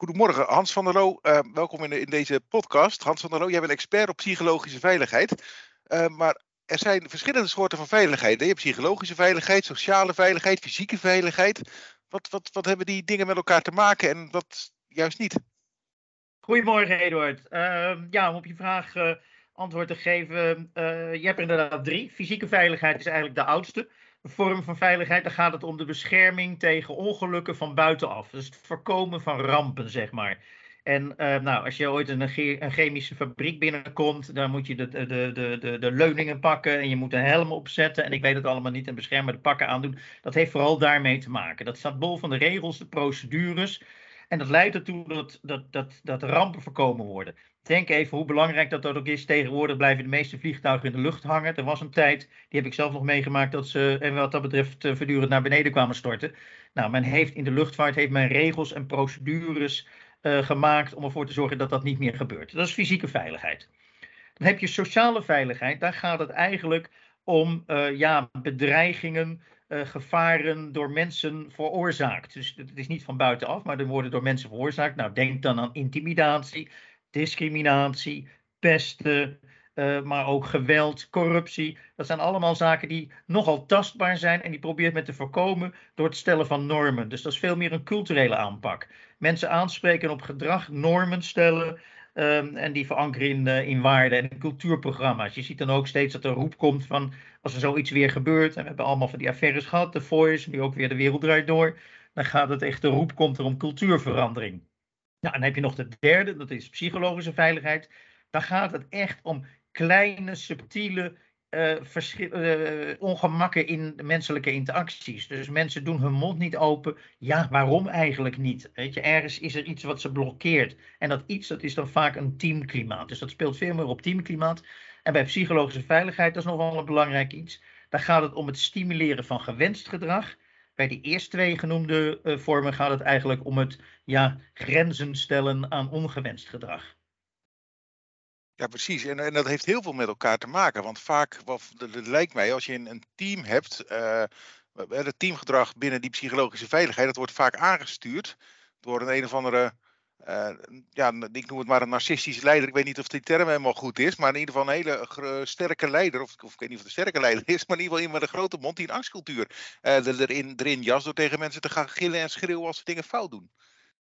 Goedemorgen, Hans van der Loo. Uh, welkom in, in, deze podcast. Hans van der Loo, jij bent expert op psychologische veiligheid. Uh, maar er zijn verschillende soorten van veiligheid. Je hebt psychologische veiligheid, sociale veiligheid, fysieke veiligheid. Wat, wat, wat hebben die dingen met elkaar te maken en wat juist niet? Goedemorgen, Eduard. Uh, ja, op je vraag uh, antwoord te geven. je hebt er inderdaad drie. Fysieke veiligheid is eigenlijk de oudste vorm van veiligheid. Dan gaat het om de bescherming tegen ongelukken van buitenaf. Dus het voorkomen van rampen, zeg maar. En uh, nou, als je ooit een, een, chemische fabriek binnenkomt, dan moet je de, de, de, de, de leuningen pakken en je moet een helm opzetten. En ik weet het allemaal niet en beschermende pakken aandoen. Dat heeft vooral daarmee te maken. Dat staat bol van de regels, de procedures. En dat leidt ertoe dat, dat, dat, dat rampen voorkomen worden. Denk even hoe belangrijk dat, dat ook is. Tegenwoordig blijven de meeste vliegtuigen in de lucht hangen. Er was een tijd, die heb ik zelf nog meegemaakt, dat ze en wat dat betreft eh, voortdurend naar beneden kwamen storten. Nou, men heeft in de luchtvaart heeft men regels en procedures uh, gemaakt om ervoor te zorgen dat dat niet meer gebeurt. Dat is fysieke veiligheid. Dan heb je sociale veiligheid. Daar gaat het eigenlijk om ja, bedreigingen, gevaren door mensen veroorzaakt. Dus het is niet van buitenaf, maar er worden door mensen veroorzaakt. Nou, denk dan aan intimidatie, discriminatie, pesten, uh, maar ook geweld, corruptie. Dat zijn allemaal zaken die nogal tastbaar zijn en die probeert men te voorkomen door het stellen van normen. Dus dat is veel meer een culturele aanpak. Mensen aanspreken op gedrag, normen stellen um, en die verankeren in, uh, in waarden en in cultuurprogramma's. Je ziet dan ook steeds dat er roep komt van als er zoiets weer gebeurt, en we hebben allemaal van die affaires gehad, de Voice, nu ook weer de wereld draait door, dan gaat het echt, de roep komt er om cultuurverandering. Nou, en dan heb je nog de derde, dat is psychologische veiligheid. Dan gaat het echt om kleine, subtiele uh, uh, ongemakken in menselijke interacties. Dus mensen doen hun mond niet open. Ja, waarom eigenlijk niet? Weet je, ergens is er iets wat ze blokkeert. En dat iets, dat is dan vaak een teamklimaat. Dus dat speelt veel meer op teamklimaat. En bij psychologische veiligheid, dat is nog wel een belangrijk iets. Daar gaat het om het stimuleren van gewenst gedrag. Bij die eerste twee genoemde uh, vormen gaat het eigenlijk om het ja, grenzen stellen aan ongewenst gedrag. Ja, precies. En, en dat heeft heel veel met elkaar te maken. Want vaak, wat, het lijkt mij, als je een, een team hebt, uh, het teamgedrag binnen die psychologische veiligheid, dat wordt vaak aangestuurd door een een of andere uh, ja, ik noem het maar een narcistische leider. Ik weet niet of die term helemaal goed is, maar in ieder geval een hele sterke leider. Of, of, ik weet niet of het een sterke leider is, maar in ieder geval iemand met een grote mond die een angstcultuur uh, erin, erin jas door tegen mensen te gaan gillen en schreeuwen als ze dingen fout doen.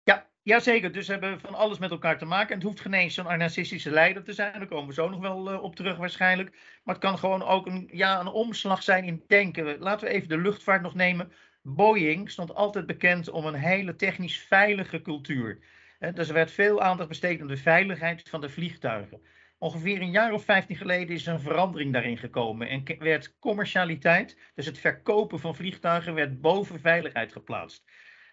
Ja, jazeker. Dus we hebben van alles met elkaar te maken. En het hoeft geen eens zo'n narcistische leider te zijn. Daar komen we zo nog wel uh, op terug waarschijnlijk. Maar het kan gewoon ook een, ja, een omslag zijn in denken. Laten we even de luchtvaart nog nemen. Boeing stond altijd bekend om een hele technisch veilige cultuur. Dus er werd veel aandacht besteed aan de veiligheid van de vliegtuigen. Ongeveer een jaar of 15 geleden is een verandering daarin gekomen en werd commercialiteit, dus het verkopen van vliegtuigen, werd boven veiligheid geplaatst.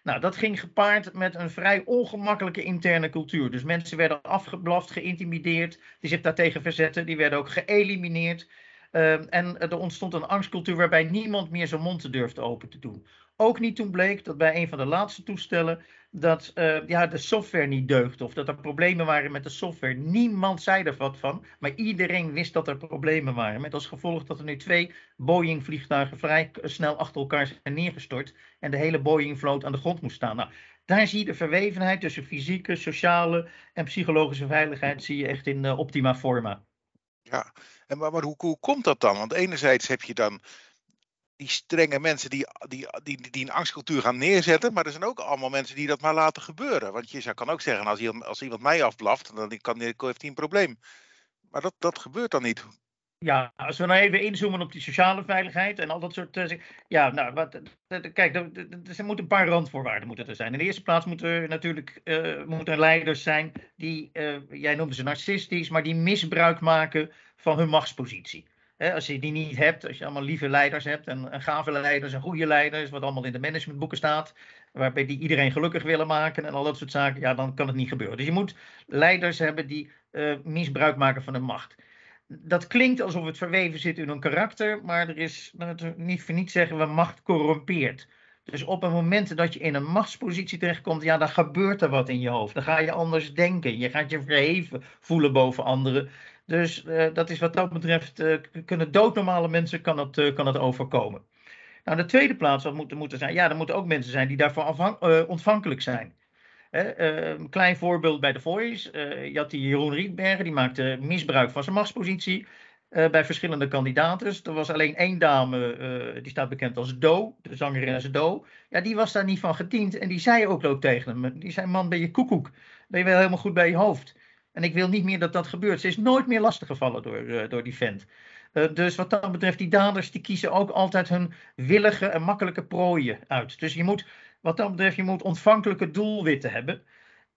Nou, dat ging gepaard met een vrij ongemakkelijke interne cultuur. Dus mensen werden afgeblaft, geïntimideerd, die zich daartegen verzetten, die werden ook geëlimineerd. Uh, en er ontstond een angstcultuur waarbij niemand meer zijn mond durfde open te doen. Ook niet toen bleek dat bij een van de laatste toestellen dat uh, ja, de software niet deugde of dat er problemen waren met de software. Niemand zei er wat van, maar iedereen wist dat er problemen waren. Met als gevolg dat er nu twee Boeing-vliegtuigen vrij snel achter elkaar zijn neergestort en de hele Boeing-vloot aan de grond moest staan. Nou, daar zie je de verwevenheid tussen fysieke, sociale en psychologische veiligheid zie je echt in uh, optima forma. Ja, en maar, maar hoe, komt dat dan? Want enerzijds heb je dan die strenge mensen die, die, die, die een angstcultuur gaan neerzetten. Maar er zijn ook allemaal mensen die dat maar laten gebeuren. Want je kan ook zeggen, als iemand, als iemand mij afblaft, dan kan, heeft hij een probleem. Maar dat, dat gebeurt dan niet. Ja, als we nou even inzoomen op die sociale veiligheid en al dat soort. Uh, ja, nou, wat, kijk, er, moeten een paar randvoorwaarden moeten er zijn. In de eerste plaats moeten er natuurlijk uh, moeten leiders zijn die, jij noemde ze narcistisch, maar die misbruik maken van hun machtspositie als je die niet hebt, als je allemaal lieve leiders hebt en, gave leiders en goede leiders, wat allemaal in de managementboeken staat, waarbij die iedereen gelukkig willen maken en al dat soort zaken, ja, dan kan het niet gebeuren. Dus je moet leiders hebben die misbruik maken van de macht. Dat klinkt alsof het verweven zit in hun karakter, maar er is niet voor zeggen we macht corrumpeert. Dus op het moment dat je in een machtspositie terechtkomt, ja, dan gebeurt er wat in je hoofd. Dan ga je anders denken. Je gaat je verheven voelen boven anderen. Dus uh, dat is wat dat betreft, uh, kunnen doodnormale mensen kan het, uh, kan het overkomen. Nou, de tweede plaats wat moet er moeten zijn, ja, er moeten ook mensen zijn die daarvoor ontvankelijk zijn. Een klein voorbeeld bij The Voice. je had die Jeroen Rietbergen, die maakte misbruik van zijn machtspositie. Uh, bij verschillende kandidaten. Er was alleen één dame, uh, die staat bekend als Do, de zangeres Do. Ja, die was daar niet van gediend. En die zei ook ook tegen hem. Die zei, man, ben je koekoek? Ben je wel helemaal goed bij je hoofd? En ik wil niet meer dat dat gebeurt. Ze is nooit meer lastiggevallen door, door die vent. dus wat dat betreft, die daders, die kiezen ook altijd hun willige en makkelijke prooien uit. Dus je moet, wat dat betreft, je moet ontvankelijke doelwitten hebben.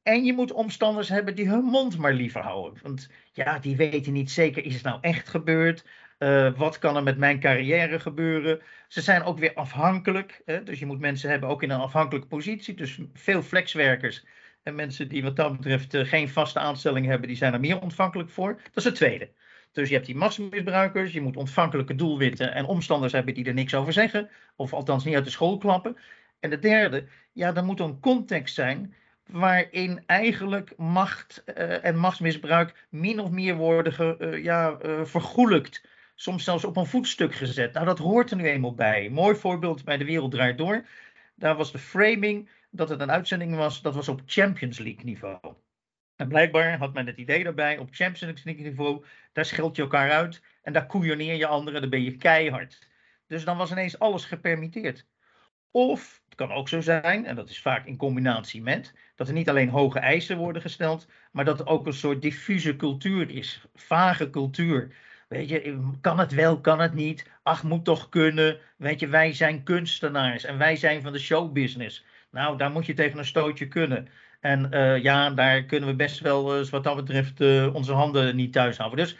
En je moet omstanders hebben die hun mond maar liever houden. Want ja, die weten niet zeker, is het nou echt gebeurd? Uh, wat kan er met mijn carrière gebeuren? Ze zijn ook weer afhankelijk. Hè? Dus je moet mensen hebben ook in een afhankelijke positie. Dus veel flexwerkers en mensen die wat dat betreft uh, geen vaste aanstelling hebben, die zijn er meer ontvankelijk voor. Dat is het tweede. Dus je hebt die machtsmisbruikers, je moet ontvankelijke doelwitten en omstanders hebben die er niks over zeggen. Of althans niet uit de school klappen. En de derde, ja, er moet een context zijn waarin eigenlijk macht uh, en machtsmisbruik min of meer worden ge, uh, ja, uh, vergoelijkt. Soms zelfs op een voetstuk gezet. Nou, dat hoort er nu eenmaal bij. Mooi voorbeeld bij De Wereld Draait Door. Daar was de framing dat het een uitzending was, dat was op Champions League niveau. En blijkbaar had men het idee daarbij, op Champions League niveau, daar scheld je elkaar uit en daar koeioneer je anderen, dan ben je keihard. Dus dan was ineens alles gepermitteerd. Of het kan ook zo zijn, en dat is vaak in combinatie met, dat er niet alleen hoge eisen worden gesteld, maar dat er ook een soort diffuse cultuur is, vage cultuur. Weet je, kan het wel, kan het niet? Ach, moet toch kunnen. Weet je, wij zijn kunstenaars en wij zijn van de showbusiness. Nou, daar moet je tegen een stootje kunnen. En uh, ja, daar kunnen we best wel, uh, wat dat betreft, uh, onze handen niet thuis houden. Dus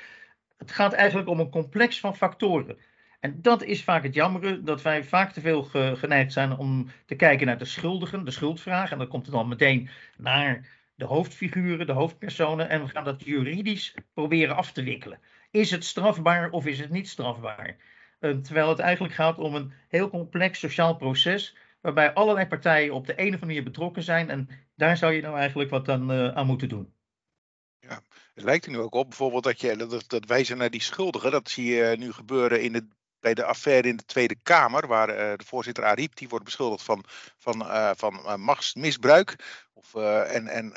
het gaat eigenlijk om een complex van factoren. En dat is vaak het jammere, dat wij vaak te veel geneigd zijn om te kijken naar de schuldigen, de schuldvraag. En dan komt het dan meteen naar de hoofdfiguren, de hoofdpersonen. En we gaan dat juridisch proberen af te wikkelen. Is het strafbaar of is het niet strafbaar? terwijl het eigenlijk gaat om een heel complex sociaal proces. Waarbij allerlei partijen op de een of andere manier betrokken zijn. En daar zou je nou eigenlijk wat aan, uh, aan moeten doen. Ja, het lijkt er nu ook op bijvoorbeeld dat, je, dat, dat wijzen naar die schuldigen. Dat zie je nu gebeuren in de bij de affaire in de Tweede Kamer, waar uh, de voorzitter Ariep, die wordt beschuldigd van, van, uh, van uh, machtsmisbruik. Of, en en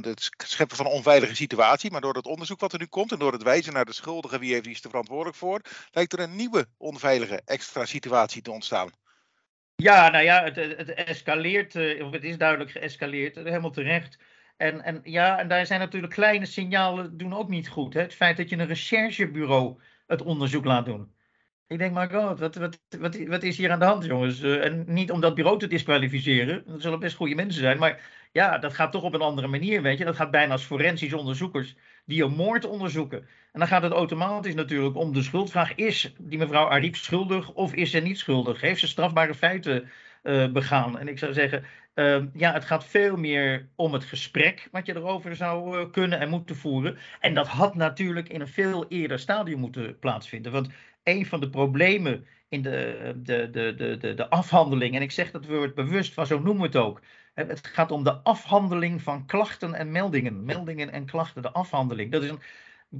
het scheppen van een onveilige situatie. Maar door het onderzoek wat er nu komt en door het wijzen naar de schuldigen, wie heeft die is er verantwoordelijk voor, lijkt er een nieuwe onveilige extra situatie te ontstaan. Ja, nou ja, het, het escaleert, of het is duidelijk geëscaleerd, helemaal terecht. En, en ja, en daar zijn natuurlijk kleine signalen doen ook niet goed. Hè? Het feit dat je een recherchebureau het onderzoek laat doen. Ik denk, maar god, wat, wat, wat, wat is hier aan de hand, jongens? Uh, en niet om dat bureau te disqualificeren. Dat zullen best goede mensen zijn. Maar ja, dat gaat toch op een andere manier, weet je. Dat gaat bijna als forensisch onderzoekers die een moord onderzoeken. En dan gaat het automatisch natuurlijk om de schuldvraag. Is die mevrouw Ariep schuldig of is ze niet schuldig? Heeft ze strafbare feiten uh, begaan? En ik zou zeggen, uh, ja, het gaat veel meer om het gesprek wat je erover zou uh, kunnen en moeten voeren. En dat had natuurlijk in een veel eerder stadium moeten plaatsvinden. Want een van de problemen in de, de, de, de, de, de afhandeling, en ik zeg dat woord bewust, van zo noemen we het ook. Het gaat om de afhandeling van klachten en meldingen. Meldingen en klachten, de afhandeling. Dat is een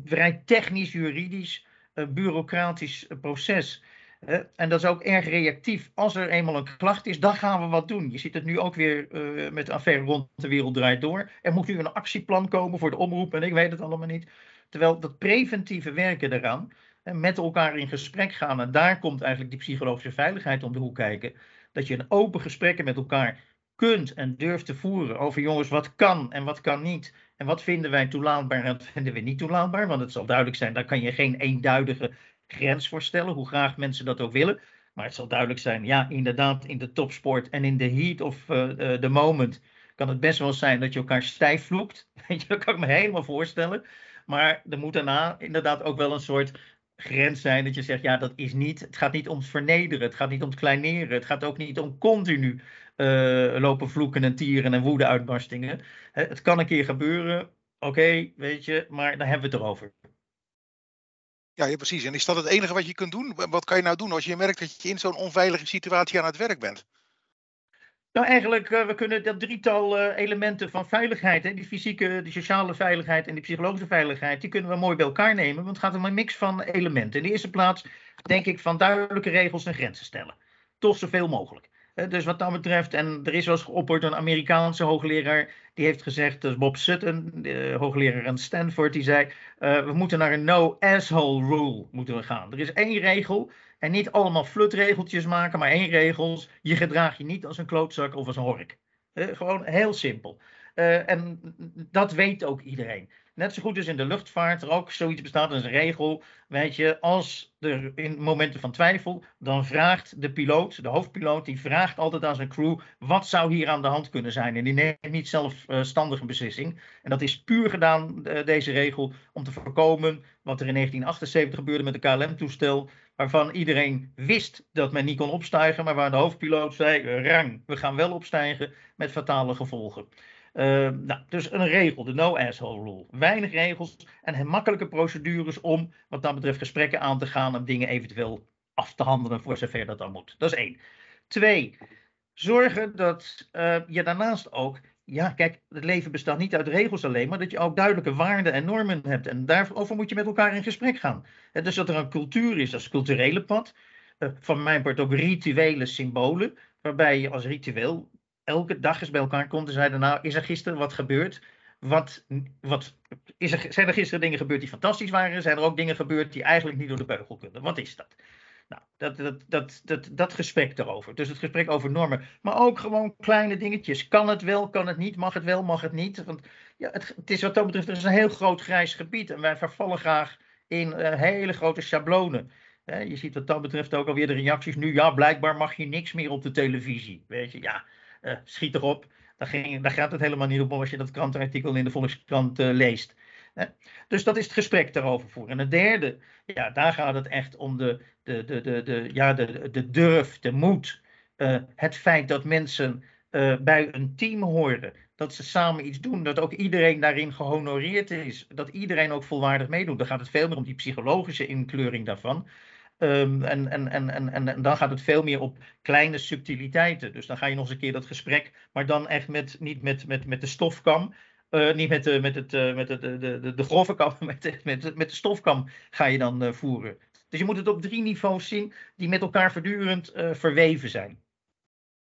vrij technisch, juridisch, uh, bureaucratisch uh, proces. En dat is ook erg reactief. Als er eenmaal een klacht is, dan gaan we wat doen. Je ziet het nu ook weer met de affaire rond de wereld draait door. Er moet nu een actieplan komen voor de omroep en ik weet het allemaal niet. Terwijl dat preventieve werken eraan, met elkaar in gesprek gaan. En daar komt eigenlijk die psychologische veiligheid om de hoek kijken. Dat je een open gesprekken met elkaar kunt en durft te voeren over jongens, wat kan en wat kan niet. En wat vinden wij toelaatbaar en wat vinden we niet toelaatbaar. Want het zal duidelijk zijn, daar kan je geen eenduidige grens voor stellen, hoe graag mensen dat ook willen. Maar het zal duidelijk zijn, ja, inderdaad, in de topsport en in de heat of the uh, moment kan het best wel zijn dat je elkaar stijf vloekt. dat kan ik me helemaal voorstellen. Maar er moet daarna inderdaad ook wel een soort grens zijn dat je zegt, ja, dat is niet, het gaat niet om vernederen, het gaat niet om het kleineren, het gaat ook niet om continu uh, lopen vloeken en tieren en woede-uitbarstingen. Het kan een keer gebeuren, oké, weet je, maar daar hebben we het erover. Ja, ja, precies. En is dat het enige wat je kunt doen? Wat kan je nou doen als je merkt dat je in zo'n onveilige situatie aan het werk bent? Nou, eigenlijk, uh, we kunnen dat drietal uh, elementen van veiligheid, hè, die fysieke, die sociale veiligheid en die psychologische veiligheid, die kunnen we mooi bij elkaar nemen. Want het gaat om een mix van elementen. In de eerste plaats denk ik van duidelijke regels en grenzen stellen. Toch zoveel mogelijk. dus wat dat betreft, en er is wel eens geopperd een Amerikaanse hoogleraar, die heeft gezegd, dus Bob Sutton, de hoogleraar aan Stanford, die zei, uh, we moeten naar een no-asshole rule moeten we gaan. Er is één regel, en niet allemaal flutregeltjes maken, maar één regel, je gedraagt je niet als een klootzak of als een hork. Uh, gewoon heel simpel. Uh, en dat weet ook iedereen. Net zo goed als in de luchtvaart er ook zoiets bestaat als een regel. Weet je, als er in momenten van twijfel, dan vraagt de piloot, de hoofdpiloot, die vraagt altijd aan zijn crew: wat zou hier aan de hand kunnen zijn? En die neemt niet zelfstandig een beslissing. En dat is puur gedaan, deze regel, om te voorkomen wat er in 1978 gebeurde met de KLM-toestel. Waarvan iedereen wist dat men niet kon opstijgen, maar waar de hoofdpiloot zei: rang, we gaan wel opstijgen met fatale gevolgen. Uh, nou, dus een regel, de no-asshole rule. Weinig regels en makkelijke procedures om wat dat betreft gesprekken aan te gaan en dingen eventueel af te handelen voor zover dat dan moet. Dat is één. Twee, zorgen dat uh, je daarnaast ook, ja kijk, het leven bestaat niet uit regels alleen, maar dat je ook duidelijke waarden en normen hebt. En daarover moet je met elkaar in gesprek gaan. Dus dat er een cultuur is, dat is culturele pad. Uh, van mijn part ook rituele symbolen, waarbij je als ritueel elke dag eens bij elkaar komt en zeiden: Nou, is er gisteren wat gebeurd? Wat, wat, is er, zijn er gisteren dingen gebeurd die fantastisch waren? Zijn er ook dingen gebeurd die eigenlijk niet door de beugel kunnen? Wat is dat? Nou, dat, dat, dat, dat, dat gesprek erover. Dus het gesprek over normen. Maar ook gewoon kleine dingetjes. Kan het wel, kan het niet? Mag het wel, mag het niet? Want ja, het, het is wat dat betreft is een heel groot grijs gebied. En wij vervallen graag in uh, hele grote schablonen. je ziet wat dat betreft ook alweer de reacties nu. Ja, blijkbaar mag je niks meer op de televisie. Weet je, ja uh, schiet erop. Daar, ging, daar, gaat het helemaal niet om als je dat krantenartikel in de Volkskrant uh, leest. Dus dat is het gesprek daarover voeren. En het derde, ja, daar gaat het echt om de, de, de, de, de, ja, de, de durf, de moed. Uh, het feit dat mensen bij een team horen. Dat ze samen iets doen. Dat ook iedereen daarin gehonoreerd is. Dat iedereen ook volwaardig meedoet. Dan gaat het veel meer om die psychologische inkleuring daarvan. Um, en, en, en, en, en dan gaat het veel meer op kleine subtiliteiten. Dus dan ga je nog eens een keer dat gesprek, maar dan echt met, niet met, met, met de stofkam. Uh, niet met, de, met, het, uh, met de, de, de, de grove kam, met de, met, met de stofkam ga je dan uh, voeren. Dus je moet het op drie niveaus zien die met elkaar voortdurend verweven zijn.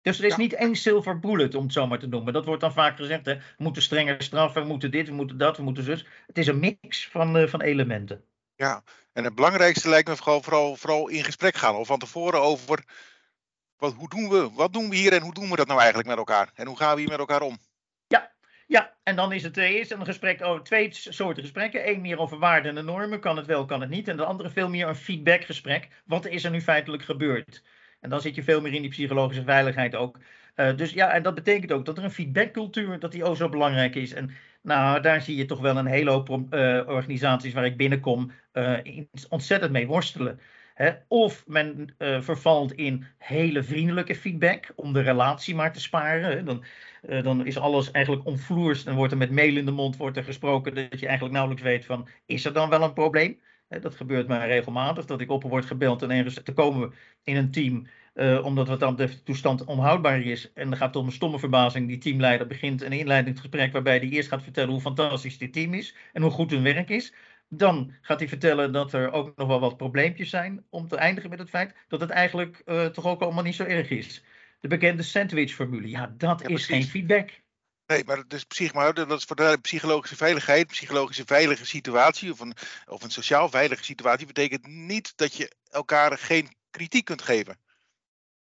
Dus er is ja. niet één silver bullet, om het zo maar te noemen. Dat wordt dan vaak gezegd, hè. we moeten strenger straffen, we moeten dit, we moeten dat, we moeten zus. Het is een mix van, van elementen. Ja, en het belangrijkste lijkt me vooral, vooral, vooral in gesprek gaan. Of van tevoren over wat, hoe doen we, wat doen we hier en hoe doen we dat nou eigenlijk met elkaar? En hoe gaan we hier met elkaar om? Ja, ja. en dan is het eerst een gesprek over twee soorten gesprekken. Eén meer over waarden en normen, kan het wel, kan het niet. En de andere veel meer een feedbackgesprek. Wat is er nu feitelijk gebeurd? En dan zit je veel meer in die psychologische veiligheid ook. Uh, dus ja, en dat betekent ook dat er een feedbackcultuur, dat die ook zo belangrijk is. En nou, daar zie je toch wel een hele hoop uh, organisaties waar ik binnenkom uh, ontzettend mee worstelen. Of men vervalt in hele vriendelijke feedback om de relatie maar te sparen. Dan, dan is alles eigenlijk omvloers. Dan wordt er met mail in de mond wordt er gesproken dat je eigenlijk nauwelijks weet van is er dan wel een probleem? Dat gebeurt mij regelmatig, dat ik op word gebeld en ergens te komen in een team uh, omdat wat dan de toestand onhoudbaar is. En dan gaat het om een stomme verbazing. Die teamleider begint een inleidingsgesprek waarbij hij eerst gaat vertellen hoe fantastisch dit team is en hoe goed hun werk is. Dan gaat hij vertellen dat er ook nog wel wat probleempjes zijn. Om te eindigen met het feit dat het eigenlijk uh, toch ook allemaal niet zo erg is. De bekende sandwich-formule. Ja, dat ja, is geen feedback. Nee, maar psych, maar dat is voor de psychologische veiligheid, psychologische veilige situatie of een, of een sociaal veilige situatie betekent niet dat je elkaar geen kritiek kunt geven.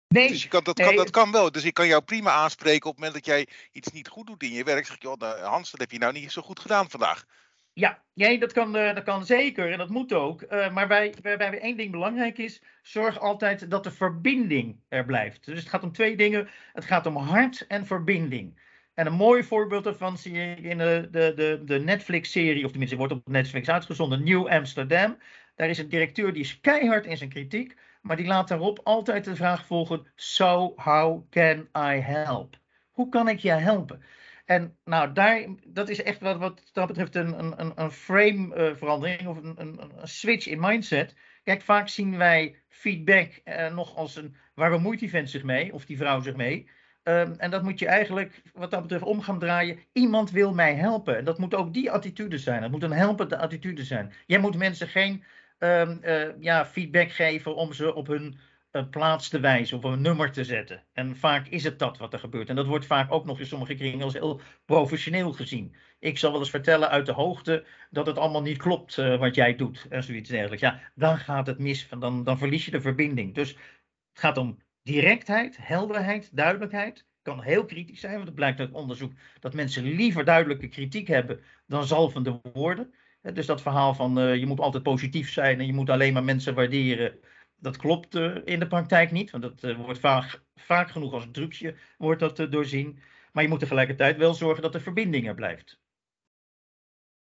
Nee, dus je kan, dat, kan, dat kan wel. Dus ik kan jou prima aanspreken op het moment dat jij iets niet goed doet in je werk. Zeg ik, joh, nou, Hans, dat heb je nou niet zo goed gedaan vandaag. Ja, nee, dat, kan, uh, dat kan zeker en dat moet ook. Uh, maar bij, waarbij één ding belangrijk is, zorg altijd dat de verbinding er blijft. Dus het gaat om twee dingen. Het gaat om hart en verbinding. En een mooi voorbeeld daarvan zie je in de, de, de, Netflix-serie, of tenminste wordt op Netflix uitgezonden, New Amsterdam. Daar is een directeur die is keihard in zijn kritiek. Maar die laat daarop altijd de vraag volgen: So, how can I help? Hoe kan ik je helpen? En nou, daar, dat is echt wat, wat dat betreft een, een, een frame-verandering uh, of een, een, een, switch in mindset. Kijk, vaak zien wij feedback uh, nog als een. waar bemoeit die vent zich mee of die vrouw zich mee? Um, en dat moet je eigenlijk, wat dat betreft, om gaan draaien. Iemand wil mij helpen. En dat moet ook die attitude zijn. Dat moet een helpende attitude zijn. Jij moet mensen geen um, uh, ja, feedback geven om ze op hun een plaats te wijzen of een nummer te zetten. En vaak is het dat wat er gebeurt. En dat wordt vaak ook nog in sommige kringen als heel professioneel gezien. Ik zal wel eens vertellen uit de hoogte dat het allemaal niet klopt uh, wat jij doet en zoiets dergelijks. Ja, dan gaat het mis, dan, dan verlies je de verbinding. Dus het gaat om directheid, helderheid, duidelijkheid. Kan heel kritisch zijn, want het blijkt uit onderzoek dat mensen liever duidelijke kritiek hebben dan zalvende woorden. Dus dat verhaal van uh, je moet altijd positief zijn en je moet alleen maar mensen waarderen dat klopt uh, in de praktijk niet, want dat uh, wordt vaak, genoeg als trucje wordt dat doorzien. Maar je moet tegelijkertijd wel zorgen dat de verbinding er blijft.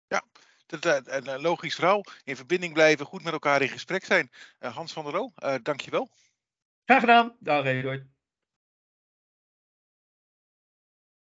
Ja, dat, een logisch verhaal. In verbinding blijven, goed met elkaar in gesprek zijn. Hans van der Roo, dankjewel. Graag gedaan. Dag Eduard.